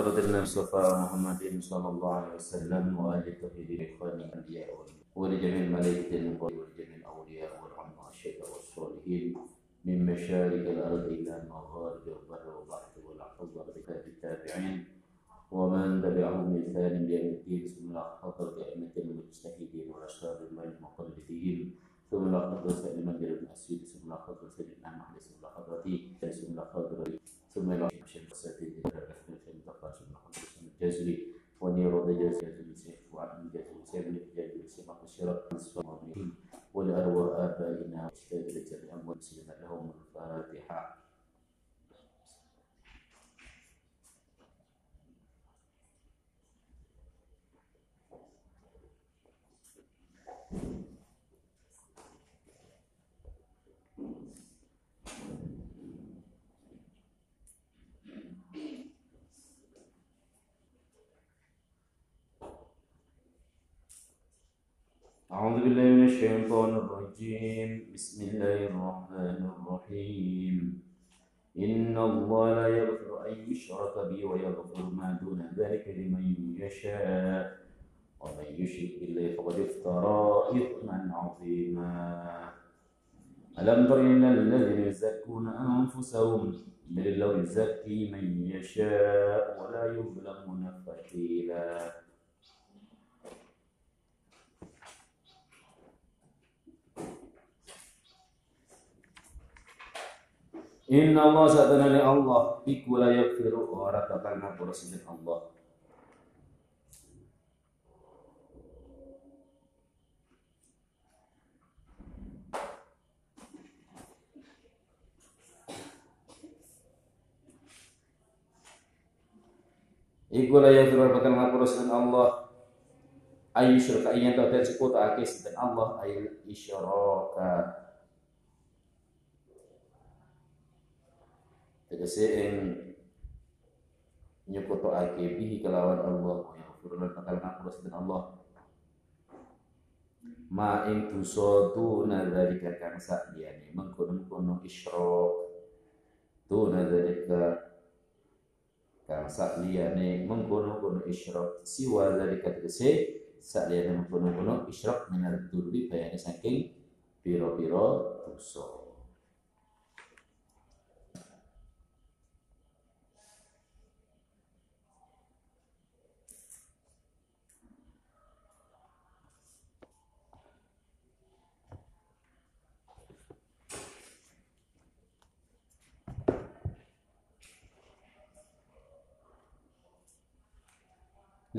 حضرة المصطفى محمد صلى الله عليه وسلم وآل الطاهرين إخوان الأنبياء ولجميع الملائكة المقربين ولجميع الأولياء والعلماء والشهداء والصالحين من مشارق الأرض إلى مغارب البر والبحر بكتاب التابعين ومن تبعهم بإحسان بيوم الدين ثم حضرة أئمة المجتهدين والأشرار المقلدين ثم حضرة سيدنا من جرب الأسيد ثم حضرة سيدنا محمد ثم حضرة ثم حضرة ثم إلى البكالوريوس الجزري ونيرو الجزر الجزر وعبد الجزر الجزر الجزر سبق الشرق والأرواح آبائنا أجدادنا الأموال سلم لهم الفاتحة أعوذ بالله من الشيطان الرجيم. بسم الله الرحمن الرحيم. إن الله لا يغفر أن يشرك به ويغفر ما دون ذلك لمن يشاء. ومن يشرك بالله فقد افترى إثما عظيما. ألم تر إلى الذين يزكون أنفسهم بل الله يزكي من يشاء ولا يظلمون فتيلا. Inna Allah satana Allah iku la yaghfiru ora bakal ngapura sinten Allah. Iku la yaghfiru bakal ngapura Allah. Ayu iyan ta dan sekutake sinten Allah ayu isyaraka tegese ing nyekutake bihi kelawan Allah yaghfir lan bakal ngapura sinten Allah. Ma ing dosa tuna dzalika kang sakjane mengkono-kono isyrak tuna dzalika kang sakliyane mengkono-kono isyrak siwa dzalika tegese sakliyane mengkono-kono isyrak minal durri bayane saking pira-pira dosa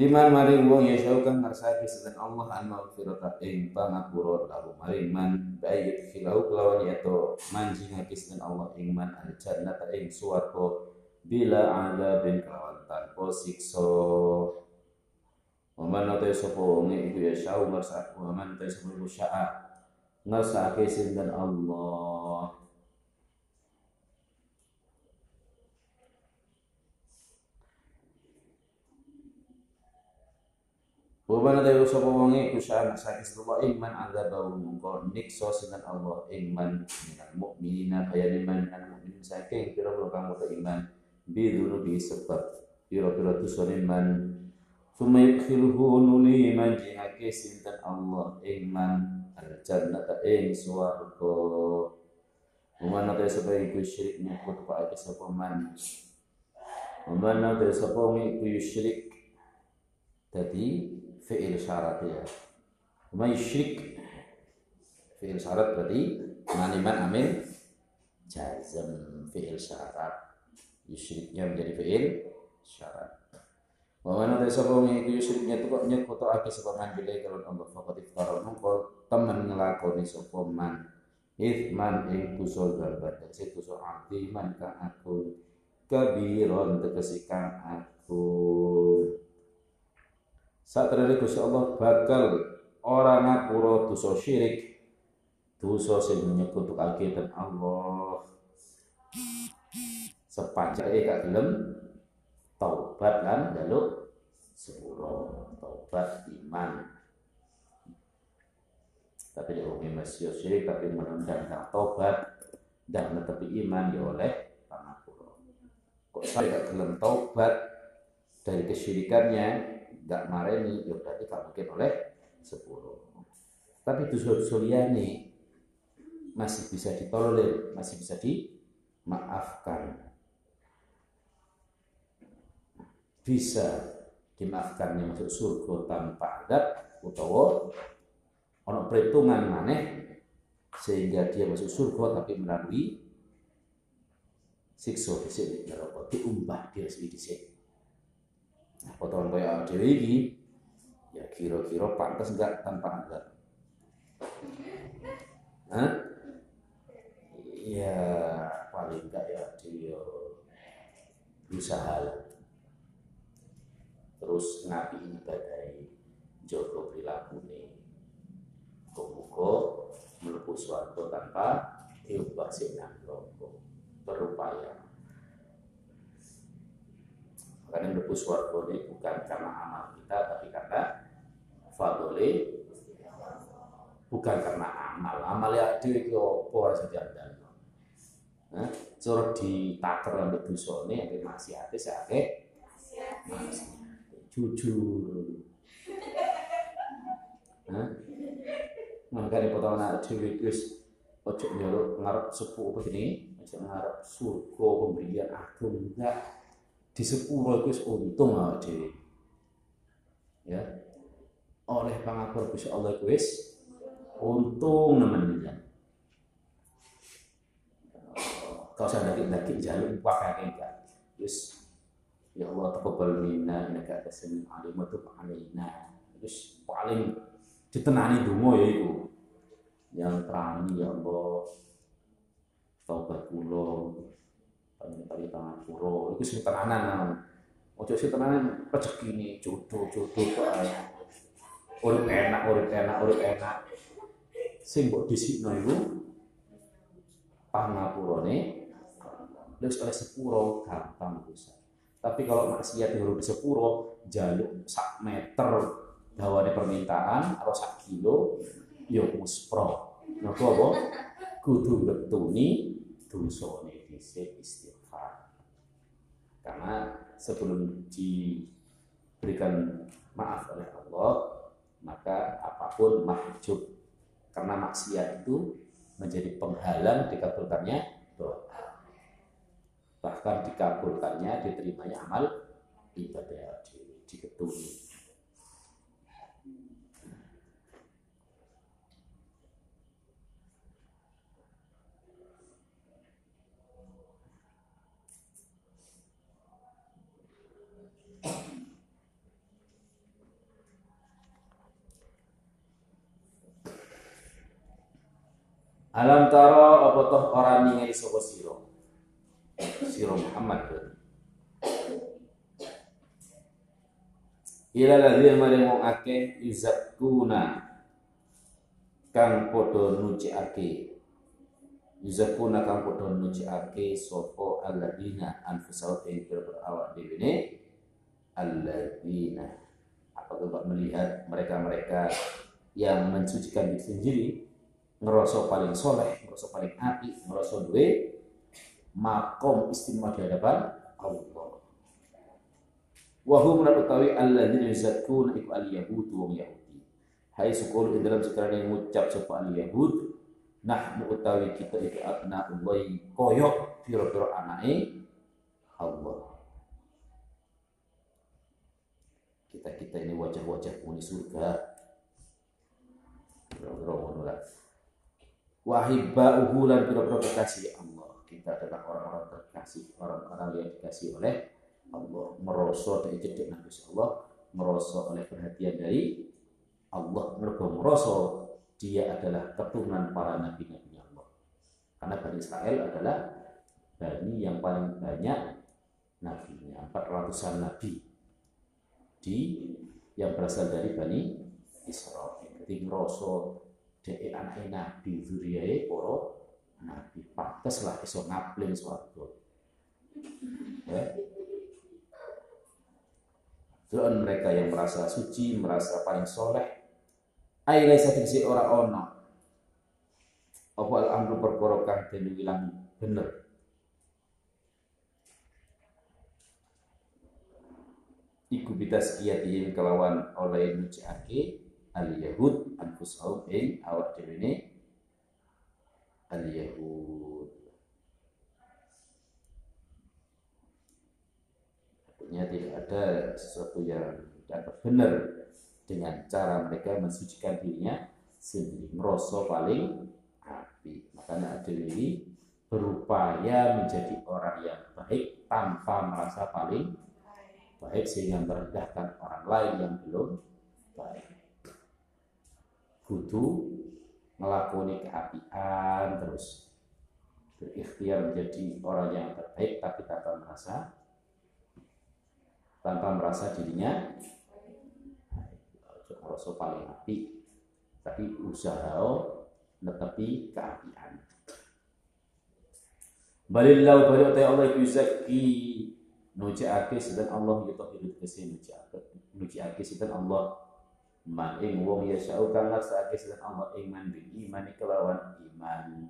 Liman maring wong ya kang ngarsake selain Allah an maghfirata ing pangapura lahu. Maring man bayi filau kelawan yato. Manjingake selain Allah ing man al jannata ing swarga bila bin kelawan tanpa siksa. Waman nate sapa wong iku ya syau ngarsake waman nate ngarsake sinten Allah Wa tayo sapa wong iku sa'an sakit Allah iman azabahu mungko nikso sinten Allah iman minal mukminina kaya iman minal mukminin saking pira-pira kang iman. Bidunu bi sebab pira-pira dosa iman. Suma yudkhiluhu nuli iman jihake sinten Allah iman. Al jannata ing swarga. Umana tayo sapa iku syirik nyekut pak sapa man. Umana tayo sapa iku syirik. Tadi fi'il syarat ya. Wa yusyrik fi'il syarat berarti maniman amin jazm fi'il syarat. Yusyriknya menjadi fi'il syarat. Wa mana ta sapa itu yusyriknya itu kok nyekoto ake sapa man kalau Allah faqat iftara mongko temen nglakoni sapa man ithman ing dosa galbat tegese dosa atiman kang aku kabiron tegese kang aku saat Gusti Allah bakal orang ngapura dosa syirik, dosa sing nyekutukake dan Allah. Sepanjang gak gelem taubat lan jaluk sepuro taubat iman. Tapi dia umum masih syirik tapi menundang taubat dan menepi iman ya oleh pangapura. Kok saya gak gelem taubat dari kesyirikannya nggak mareni ya berarti gak mungkin oleh sepuluh. Tapi dosa-dosa masih bisa ditolerir masih bisa dimaafkan. Bisa dimaafkannya masuk surga tanpa adab utawa ono perhitungan maneh sehingga dia masuk surga tapi melalui siksa fisik neraka diumbah dia sedikit nah potongan kaya dhewe iki ya kira-kira pantas enggak tanpa adab Hah? Ya paling enggak ya dia berusaha terus ngapi ibadah jogo perilaku nih muga melepuh suatu tanpa diubah sinan rokok melepuh suatu ini bukan karena amal kita tapi karena fadole. Bukan karena amal. Amal ya dhewe iki apa rasa jandan Nah, cara ditaker ambek dosane ambek maksiate sakake jujur. Hah? Makanya potongan anak dewi wis ojo nyuruh ngarep sepuh apa gini, ojo ngarep surga pemberian agung. Enggak di sepuro itu untung awak dewi. Ya. Oleh pangapur Gusti Allah itu wis untung nemen Kau sadar daki jalur pakai enggak. Wis ya Allah taqabbal minna innaka antas samiul alim tub alaina. Wis paling ditenani donga ya iku. Yang terani ya Allah. Taubat kula panjenengan tangan kula iku sing tenanan. Ojo sing tenanan rezekine jodoh-jodoh kok ae. Urip enak, urip enak, urip enak. Sing mbok dhisikno iku pangapurane wis oleh sepuro gampang bisa. Tapi kalau maksiat yang di sepuro jaluk sak meter dawane permintaan atau sak kilo yo muspro. Napa apa? Kudu betuni dosane dhisik istighfar. Karena sebelum diberikan maaf oleh Allah, maka apa pun mahjub karena maksiat itu menjadi penghalang dikabulkannya doa. Bahkan dikabulkannya diterimanya amal ibadah di, diketuni Alam taro apa toh orang ningali sapa sira? Sira Muhammad. Ila ladzi maring wong akeh yuzakuna kang padha nucikake yuzakuna kang padha nucikake sapa alladzina anfusahum ing awak dhewe ne alladzina apakah melihat mereka-mereka yang mensucikan diri sendiri ngerasa paling soleh, ngerasa paling api, ngerasa duwe makom istimewa di hadapan Allah. Wahum lan utawi alladzina yuzakkuna iku al yahud wong yahudi. Hai sukul ing dalam sekarang yang ngucap sapa al yahud nahnu utawi kita itu abna Allah koyok piro-piro anake Allah. Kita-kita ini wajah-wajah penghuni surga. Piro-piro ngono wahibba uhulan pira-pira kekasih Allah. Kita adalah orang-orang terkasih, orang-orang yang dikasih oleh Allah. Merosot dari jedek Nabi Allah, merosot oleh perhatian dari Allah. Mereka merosot dia adalah keturunan para nabi-nabi Allah. Karena Bani Israel adalah Bani yang paling banyak nabinya, 400-an nabi di yang berasal dari Bani Israel. Jadi merosot Dek anak nabi zuriyae para nabi pantes lah iso ngapling swarga. Ya. Soal mereka yang merasa suci, merasa paling soleh, aila si orang ono. Apa al-amru perkara kang den ilang bener. iku bitaskiyatihim kelawan oleh nuciake al yahud anfusahum ing awak dhewe ne. Al yahud artinya tidak ada sesuatu yang dianggap benar dengan cara mereka mensucikan dirinya sendiri merosot paling api. Makanya adil ini berupaya menjadi orang yang baik tanpa merasa paling baik sehingga merendahkan orang lain yang belum baik. Kudu melakoni keapian terus berikhtiar menjadi orang yang terbaik tapi tanpa merasa tanpa merasa dirinya merasa paling api tapi usaha netepi keapian. Balillahu bari Allah yuzakki nujiake sedan Allah tahiru kese nujiake nujiake Allah man ing wong ya syau kang ngarsake sedan Allah ing man bil iman kelawan iman.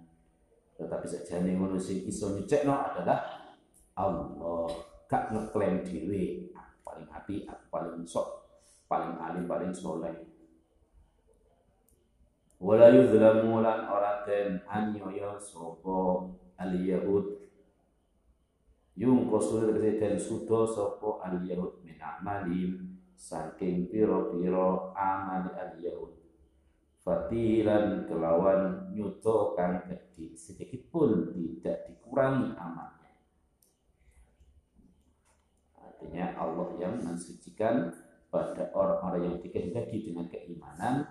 Tetapi sajane ngono sing iso nyecekno adalah Allah. Gak ngeklaim dhewe. Paling api aku paling sok paling alim paling soleh. Wala yuzlamu lan ora den anyoyo sapa al yahud yung kosul den sudo sapa al yahud min amalim saking piro-piro amal al yahud fatilan kelawan nyuto kang gede sedikit pun tidak dikurangi amalnya artinya Allah yang mensucikan pada orang-orang yang dikehendaki dengan keimanan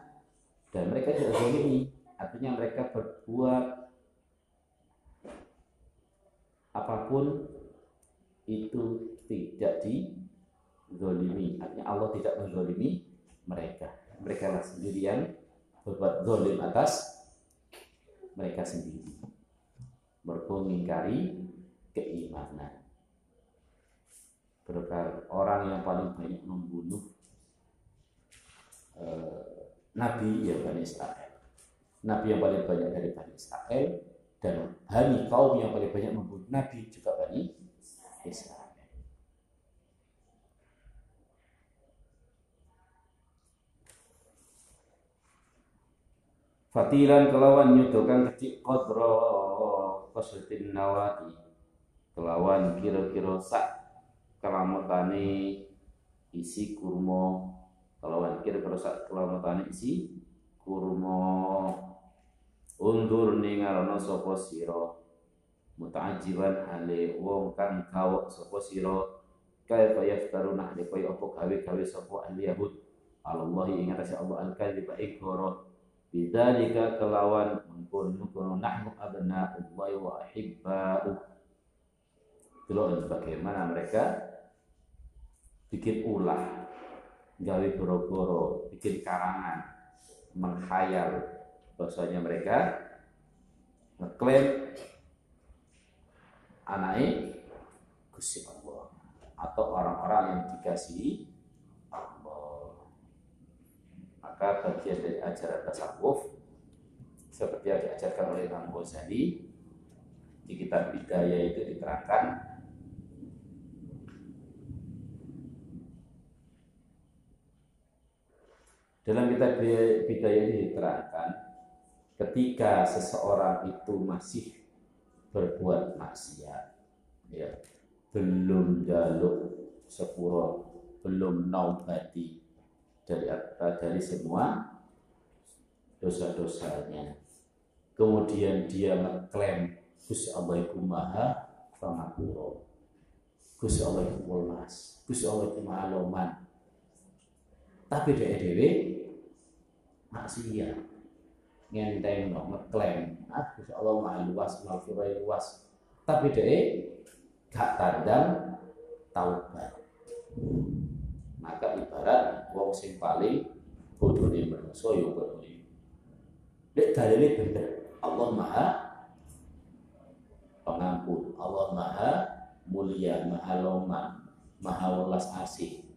dan mereka tidak zalimi artinya mereka berbuat apa pun itu tidak dizolimi. Artinya Allah tidak menzolimi mereka. Mereka lah sendiri yang berbuat zolim atas mereka sendiri. Berpengingkari keimanan. Berkar orang yang paling banyak membunuh eh, Nabi ya Bani Israel. Nabi yang paling banyak dari Bani Israel dan hari kaum yang paling banyak membunuh Nabi juga Bani Israel. Fatilan kelawan nyudokan kecil kodro kosutin nawati. Kelawan kira-kira sak kelamotane isi kurma. Kelawan kira-kira sak kelamotane isi kurma. Undur ningarono sapa sira? Muta'ajiban hale wong kang kawok sapa sira? Kaifa yaftaruna hale kaya apa gawe-gawe sapa ahli yahud? Allah ing Allah al-kadhiba ikoro bidzalika kelawan mengkon mengkon nahnu abna'ullahi wa ahibba'u Delok bagaimana mereka bikin ulah gawe boro-boro bikin karangan menghayal. Bahwasanya mereka mengklaim anaknya Gusti Allah atau orang-orang yang dikasihi Allah. Maka bagian dari ajaran tasawuf seperti yang diajarkan oleh Imam Ghazali di kitab Bidayah itu diterangkan dalam kitab Bidayah ini diterangkan ketika seseorang itu masih berbuat maksiat ya belum jaluk sepuro belum naubati dari dari semua dosa-dosanya. Kemudian dia mengklaim Gus Allah itu maha pengapuro Gus Allah itu welas Gus Allah itu maha loman tapi dia dewe maksiat. Ngenteng no ngeklaim ah Insya Allah maha luas maghfirah luas. Tapi dia gak tandang taubat maka ibarat wong sing paling bodoh nih manusia yo bodoh nih dek dalilnya bener Allah maha pengampun Allah maha mulia maha loman maha welas asih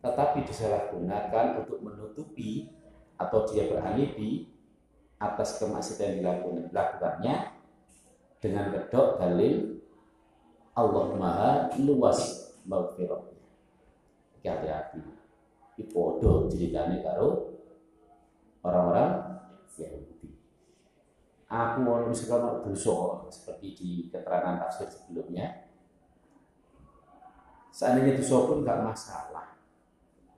tetapi disalahgunakan untuk menutupi atau dia beralibi atas kemaksiatan yang dilakukannya dengan kedok dalil Allah Maha luas maghfirah. Iki hati-hati. Iki podo ceritane karo orang-orang Yahudi. Aku mau misalkan dosa seperti di keterangan tafsir sebelumnya. Seandainya dosa pun nggak masalah.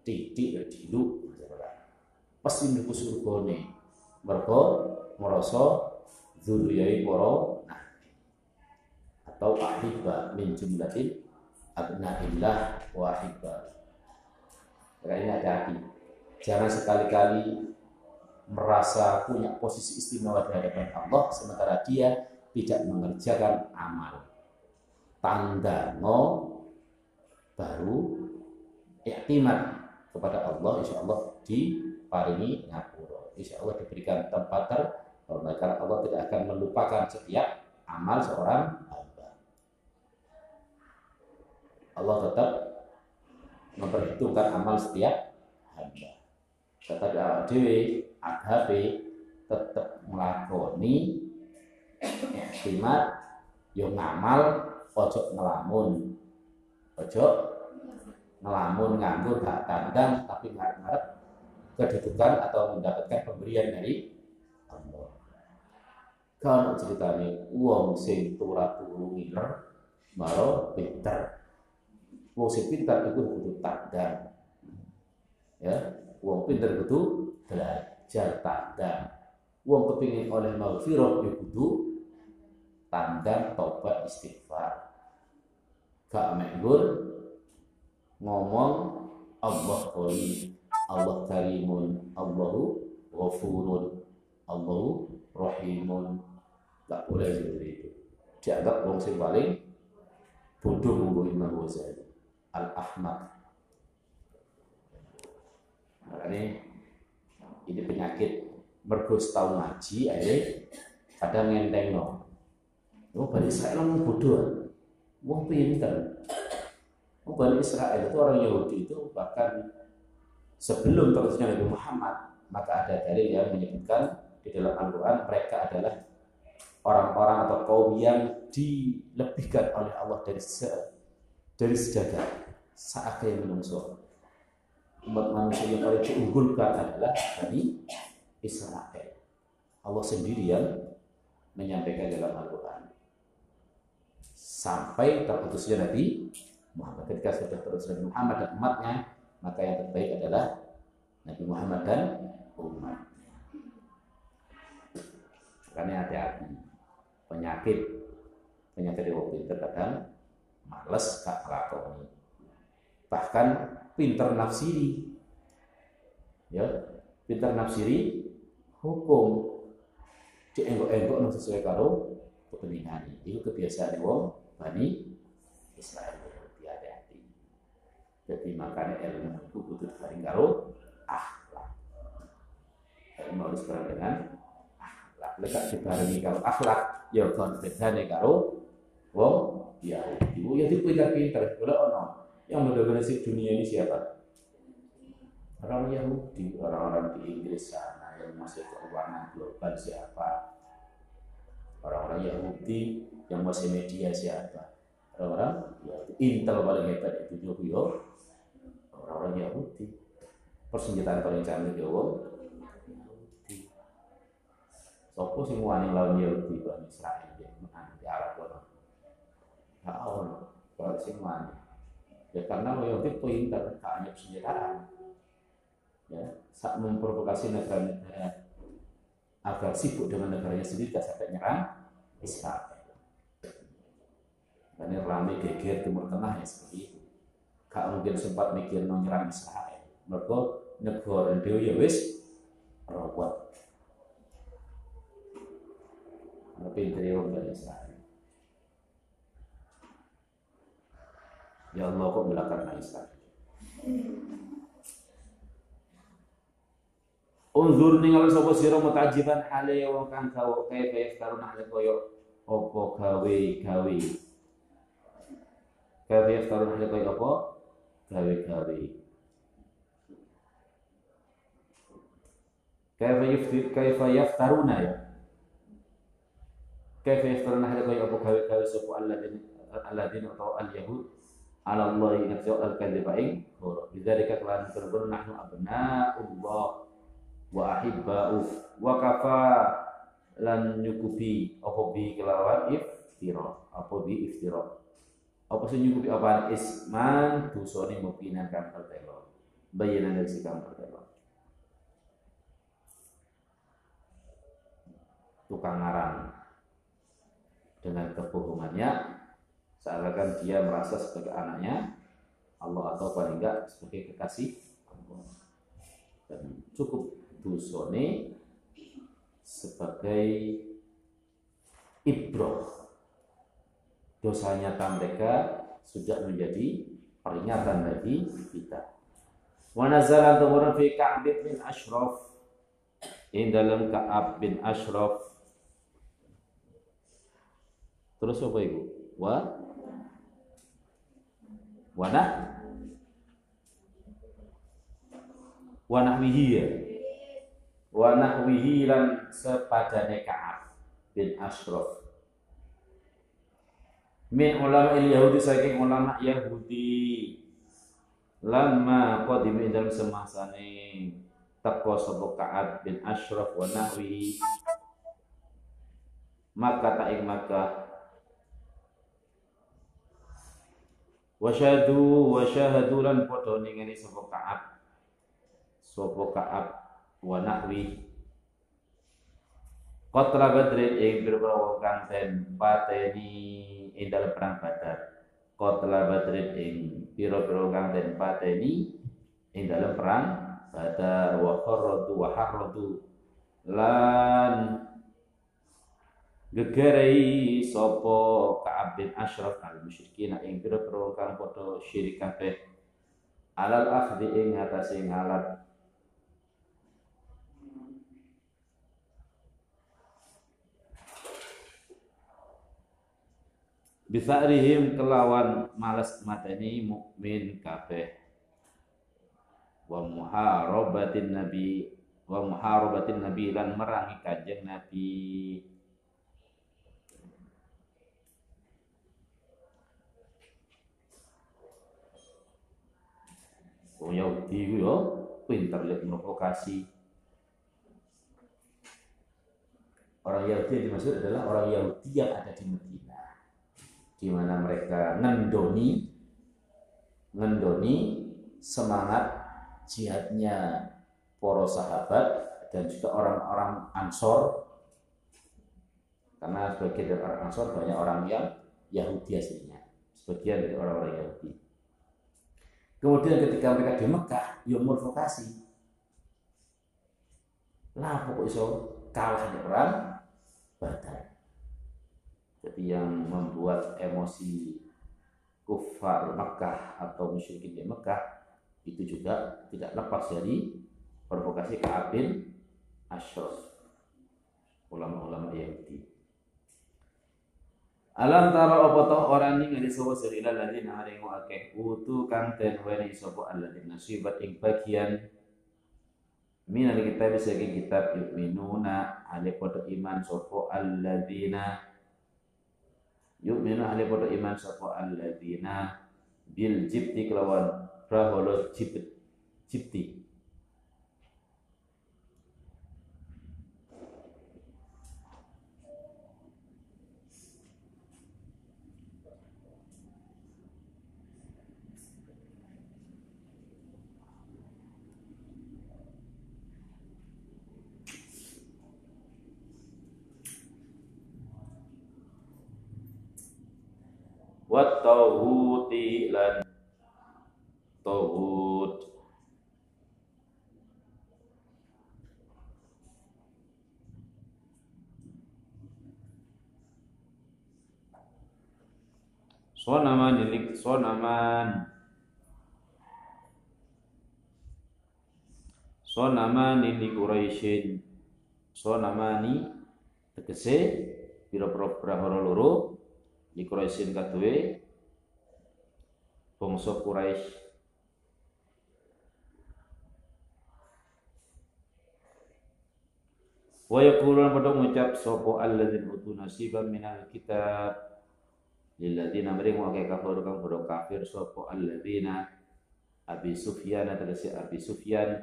Titik ya dilu, pasti niku surgane. Mergo merasa dzurriyai para nabi. Atau ahibba min jumlatin abnaillah wa ahibba. Makanya hati-hati. Jangan sekali-kali merasa punya posisi istimewa di hadapan Allah sementara dia tidak mengerjakan amal. Tanda no baru iktimat kepada Allah insya Allah diparingi ngapura. Insya Allah diberikan tempat terhormat karena Allah tidak akan melupakan setiap amal seorang hamba. Allah tetap memperhitungkan amal setiap hamba. Tetapi awak dewi adhabe tetap melakoni ikhtimat yo ngamal ojo ngelamun. Ojo ngelamun nganggur gak tandang tapi ngarep-ngarep kedudukan atau mendapatkan pemberian dari Allah. Kalau ceritanya uang sing tura turu ngiler maro pinter uang sing pinter itu kudu tandang. Ya uang pinter kudu belajar tandang. Uang kepingin oleh maghfirah ya kudu tandang tobat istighfar. Gak menggur ngomong Allah Qawi Allah Karimun Allahu Ghafurun Allahu Rahimun. Tak boleh seperti itu. Dianggap wong sing paling bodoh munggu Imam Ghazali Al-Ahmad. Makanya ini penyakit. Mergo tahu ngaji aja kadang ngenteng no oh balik saya ngomong bodoh. Wong pinter. Oh Bani Israel itu orang Yahudi itu bahkan sebelum terusnya Nabi Muhammad maka ada dalil yang menyebutkan di dalam Al-Quran mereka adalah orang-orang atau kaum yang dilebihkan oleh Allah dari se dari sejagat saat yang menungso. Umat manusia yang paling diunggulkan adalah Bani Israel. Allah sendiri yang menyampaikan dalam Al-Quran. Sampai terputusnya Nabi Muhammad. Ketika sudah terus Nabi Muhammad dan umatnya maka yang terbaik adalah Nabi Muhammad dan umat karena hati-hati. Penyakit. Penyakit di waktu itu kadang males gak lakoni bahkan pinter nafsiri. Ya pinter nafsiri hukum. Dienggok-enggok sesuai karo kepentingan. Itu kebiasaan wong bani Israel. Hati-hati. Jadi makanya ilmu itu butuh paling karo akhlak. Ilmu harus bareng dengan akhlak. Lekat dibarengi karo akhlak ya kon bedane karo wong ya ya pinter-pinter boleh ono yang mendominasi dunia ini siapa? Orang Yahudi orang-orang di Inggris sana yang masih keuangan global siapa? Orang-orang Yahudi yang masih media siapa? Orang-orang Yahudi. Intel paling hebat itu yo. Orang-orang Yahudi. Persenjataan paling canggih wong Yahudi. Sopo sing wani lawan Yahudi? Bani Israel ya di Arab ya Allah kalau sing wani ya karena Yahudi pintar gak hanya ya saat memprovokasi negara-negara agar sibuk dengan negaranya sendiri tidak sampai nyerang Israel. Dan ini rame geger Timur Tengah ya seperti itu. Gak mungkin sempat mikir mau nyerang Israel. Mereka negara Dewa ya wis robot. Tapi dari orang Israel. Ya Allah kok belakang Israel. Unzur ningali sapa sira mutajiban hale wong kang gawe kaya yaftarun hale koyo apa gawe gawe. Kaya yaftarun hale koyo apa gawe gawe. Kaya yaftir kaya yaftaruna ya. Kaya yaftarun hale koyo apa gawe gawe sapa alladzina alladzina atau al yahud ala Allah nafsu al-kadhiba ing bidzalika kelan kurun nahnu abnaullah wa ahibba'u. Wa kafa lan nyukupi apa bi kelawan iftira? Apa bi iftira? Apa sing nyukupi apa isman dosane mubinan kang tertelo bayanan dari sikang tertelo tukang ngarang dengan kebohongannya seakan dia merasa sebagai anaknya Allah atau paling enggak sebagai kekasih dan cukup dusone sebagai ibroh dosanya mereka sudah menjadi peringatan bagi kita. Wa nazala turun fi Ka'ab bin Ashraf in dalam Ka'ab bin Ashraf Terus apa itu? Wa Wana Wa nahwihi ya. Wa nahwihi lan sepadane Ka'ab bin Ashraf. Min ulama il Yahudi saking ulama Yahudi. Lama qadim dalam semasane teko sapa Ka'ab bin Ashraf wa nahwihi. Maka tak maka Wasyadu wasyahadu lan padha ningeni sapa Ka'ab. Sapa Ka'ab wa nahwi. Qatra Badrin ing kanten pateni ing dalam perang Badar. Qatra Badrin ing pira-pira pateni ing dalam perang Badar. Wa kharratu wa harratu. Lan gegerei sapa Ka'ab bin Ashraf al musyrikin ing pira-pira kang padha syirik kabeh. Alal akhdi ing atase ngalat. Bisa'rihim kelawan malas mateni mukmin kabeh. Wa muharabatin nabi wa muharabatin nabi lan merangi kanjeng nabi Wong Yahudi ku yo pinter lihat provokasi. Orang Yahudi yang dimaksud adalah orang Yahudi yang ada di Medina, di mana mereka ngendoni, ngendoni semangat jihadnya para sahabat dan juga orang-orang Ansor. Karena sebagian dari orang Ansor banyak orang yang Yahudi aslinya. Sebagian dari orang-orang Yahudi Kemudian ketika mereka di Mekah, ya vokasi. Lah pokok iso kalah di perang Badar. Jadi yang membuat emosi kufar Mekah atau musyrikin di Mekah itu juga tidak lepas dari provokasi Ka'ab bin Ashraf ulama-ulama Yahudi. Alam tara apa toh orang ning ngene sapa sirila ladina haring akeh. Utu kang ten weni sapa alladzina nasibat ing bagian. Min kitab saking kitab yu'minuna. Ale padha iman sapa alladzina yu'minu ale padha iman sapa alladzina bil jibti kelawan prahola jibt jibti wat tauhuti lan tauhud sonaman dilik sonaman. Sonamani li Quraisyin. Sonamani tegese pira-pira prahara loro di Quraisyin kaduwe bangsa Quraisy. Wa yaqulun pada ngucap sapa alladzina utu nasiban minal kitab lilladzina mring wa kafir kang padha kafir sapa alladzina Abi Sufyan tegese Abi Sufyan.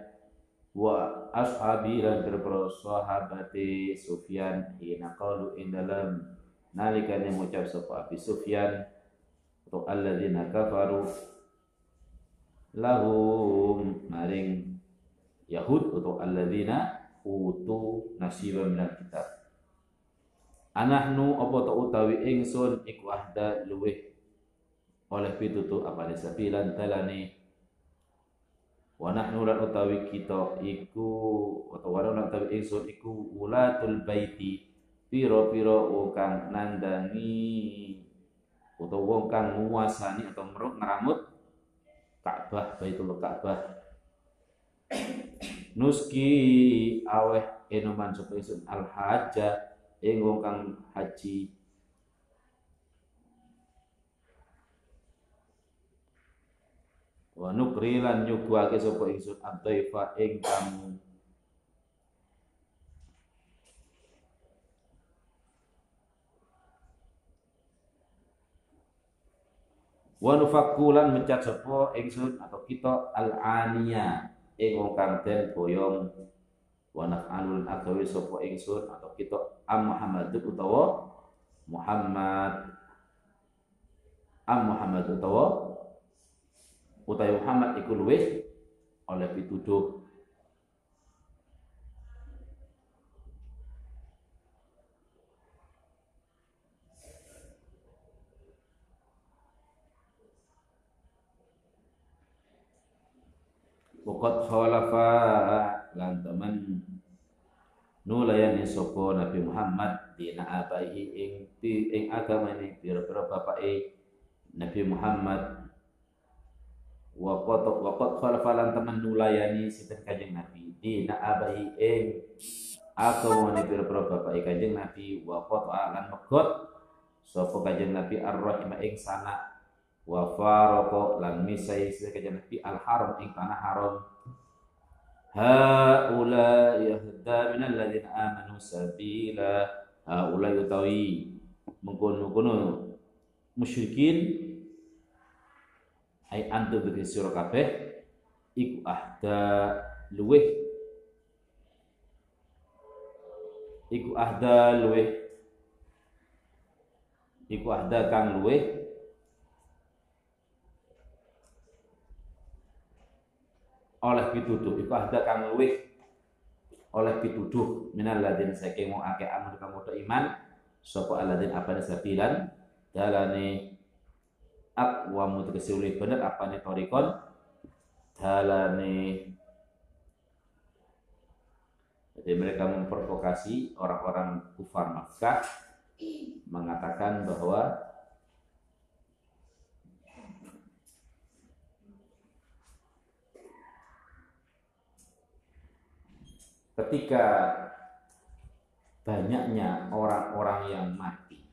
Wa ashabi lan berbro sahabati Sufyan hina qalu ing dalam nalikane ngucap sapa Abi Sufyan. Atau alladzina kafaru lahum maring Yahud atau alladzina utu nasiba minal kitab anahnu apa ta utawi ingsun? Iku ahda luweh oleh pitutu apa sabilan talani wa nahnu lan utawi kita iku utawa lan utawi ingsun iku ulatul baiti. Pira-pira kang nandangi utawa wong kang nguasani atau meruk ngeramut Ka'bah Baitul Ka'bah nuski aweh enoman ingsun? Al haja ing wong kang haji. Wa nukri lan nyuguhake sapa ingsun ad-dhaifa ing tamu wa nufakkulan mencat sapa ingsun atau kita al-aniya ing wong kang den boyong wa naf'alul agawe sapa ingsun atau kita am Muhammad utawa Muhammad. Am Muhammad utawa utawi Muhammad iku luwih oleh pituduh. Waqat khalafa lan teman nulayani sapa Nabi Muhammad dina abaihi ing ing agama ini pira-pira bapake Nabi Muhammad. Wa qad wa qad khalafa lan teman nulayani sinten Kanjeng Nabi dina abai ing agama ni pira-pira bapak Kanjeng Nabi. Wa qad lan megot sapa Kanjeng Nabi ar-rahim ing sana. Wa farqa lan misai Kanjeng Nabi al-haram ing tanah haram haula yahda min alladziina amanu sabila. Haula yutawi mengkono-kono musyrikin. Ay antum bagi sira kabeh iku ahda luweh iku ahda luweh iku ahda kang luweh oleh pituduh. Iku ahda kang luweh oleh pituduh. Minal ladin saking wong akeh amun kamu iman sapa aladin apane sabilan? Dalane aqwamu tegese luwih bener apane torikon dalane jadi mereka memprovokasi orang-orang kufar Makkah mengatakan bahwa ketika banyaknya orang-orang yang mati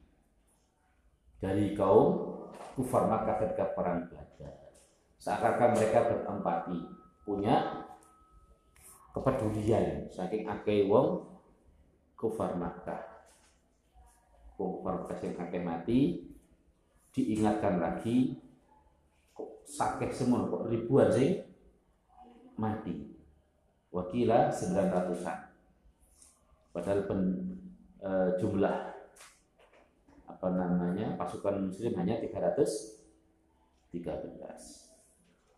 dari kaum kufar Makkah ketika perang Badar. Seakan-akan mereka berempati, punya kepedulian saking akeh wong kufar Makkah. Kufar sing akeh mati diingatkan lagi kok sakit semua kok ribuan sing mati. Wakila 900-an. Padahal pen, e, jumlah apa namanya pasukan muslim hanya 313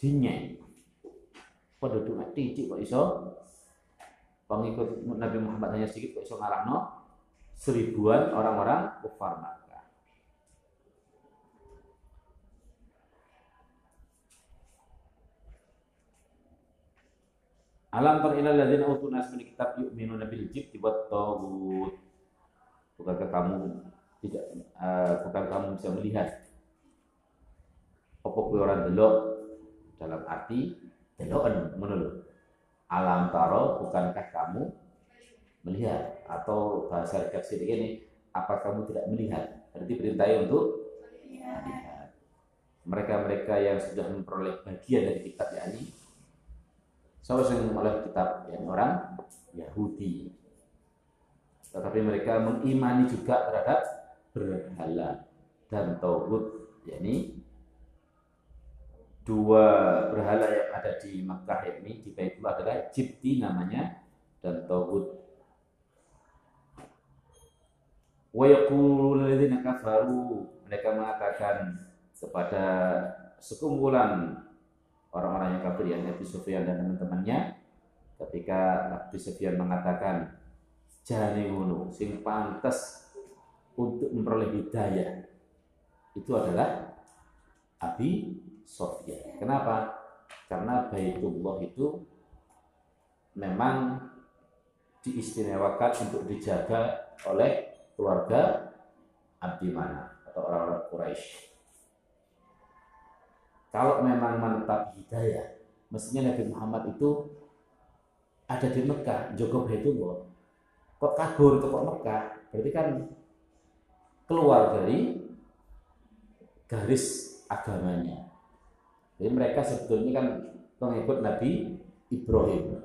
dinyai. Penduduk titik kok iso? Pengikut Nabi Muhammad hanya sedikit kok iso ngarahno? Seribuan orang-orang kufar Makkah Alam tar ilal ladzina utun nas kitab yu'minuna bil jibti wat taghut Bukankah kamu tidak uh, bukan kamu bisa melihat apa orang delok dalam arti deloken menurut alam taro bukankah kamu melihat? Atau bahasa redaksi ini apa kamu tidak melihat? Berarti perintah untuk melihat. Mereka-mereka yang sudah memperoleh bagian dari kitab yakni seharusnya memperoleh kitab yang orang Yahudi tetapi mereka mengimani juga terhadap berhala dan tauhid yakni dua berhala yang ada di Makkah ini di Baitullah adalah Jibti namanya dan Tawud. Wa kafaru mereka mengatakan kepada sekumpulan orang-orang yang kafir yang Nabi Sufyan dan teman-temannya ketika Nabi Sufyan mengatakan jane ngono sing pantas untuk memperoleh hidayah itu adalah Abi Sofyan. Kenapa? Karena Baitullah itu memang diistimewakan untuk dijaga oleh keluarga Abdi Mana atau orang-orang Quraisy. Kalau memang menetap hidayah, mestinya Nabi Muhammad itu ada di Mekah, Joko Baitullah kok kabur ke Mekah? Berarti kan keluar dari garis agamanya. Jadi mereka sebetulnya kan pengikut Nabi Ibrahim.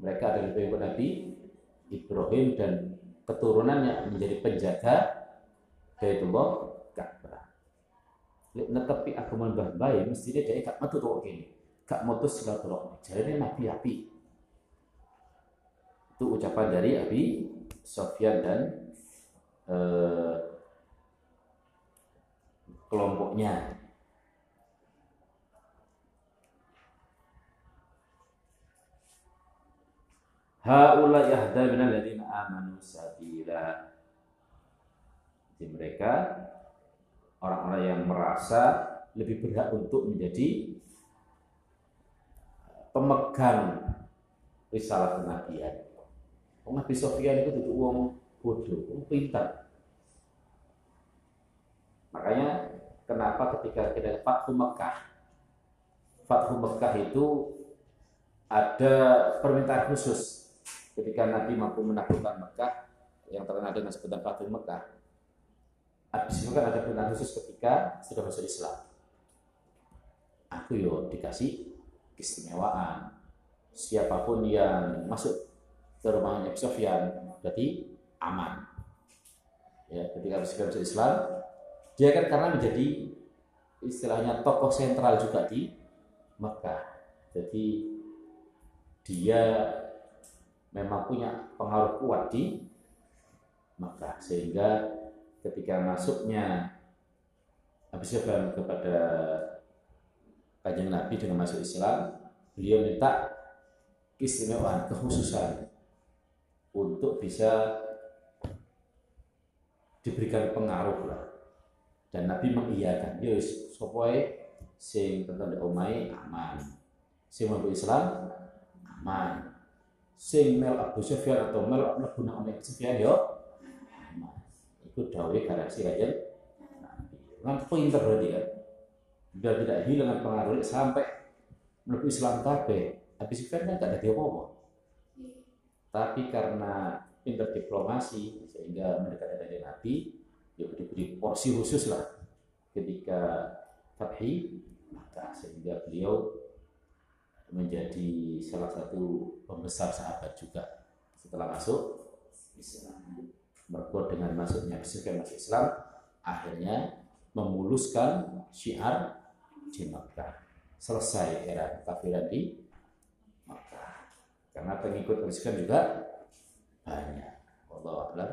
Mereka adalah pengikut Nabi Ibrahim dan keturunannya menjadi penjaga Baitullah Ka'bah netepi agama mbah bayi mestinya dia gak metu kok gini gak mutus jadi nabi api itu ucapan dari Abi Sofyan dan eh, kelompoknya. Haula yahda minal ladina amanu sabila. Jadi mereka orang-orang yang merasa lebih berhak untuk menjadi pemegang risalah kenabian. Wong Nabi Sofyan itu duduk wong bodoh, wong pintar. Makanya kenapa ketika kita Fathu Mekah, Fathu Mekah itu ada permintaan khusus ketika Nabi mampu menaklukkan Mekah yang terkenal dengan sebutan Fathu Mekah. Habis itu kan ada permintaan khusus ketika sudah masuk Islam. Aku yo dikasih keistimewaan. Siapa pun yang masuk ke rumahnya Sofyan berarti aman ya ketika masuk Islam dia kan karena menjadi istilahnya tokoh sentral juga di Mekah jadi dia memang punya pengaruh kuat di Mekah sehingga ketika masuknya Nabi Sufyan kepada kajian Nabi dengan masuk Islam beliau minta keistimewaan kekhususan untuk bisa diberikan pengaruh lah. Dan Nabi mengiyakan yo sopoe sing tentang omai aman. Sing mau Islam aman. Sing mel Abu Sufyan atau mel Abu Nabi Sufyan yo aman itu dawe garansi aja Nabi kan pinter berarti kan. Biar tidak hilang pengaruh sampai menuju Islam tapi Abu Sufyan kan gak ada dia apa tapi karena pinter diplomasi sehingga mendekat dari Nabi, ya diberi porsi khusus lah ketika Fathi maka sehingga beliau menjadi salah satu pembesar sahabat juga setelah masuk Islam. Mergo dengan masuknya Bismillah masuk Islam, akhirnya memuluskan syiar di Makkah. Selesai era kafiran di karena pengikut Kristen juga banyak. Allah a'lam.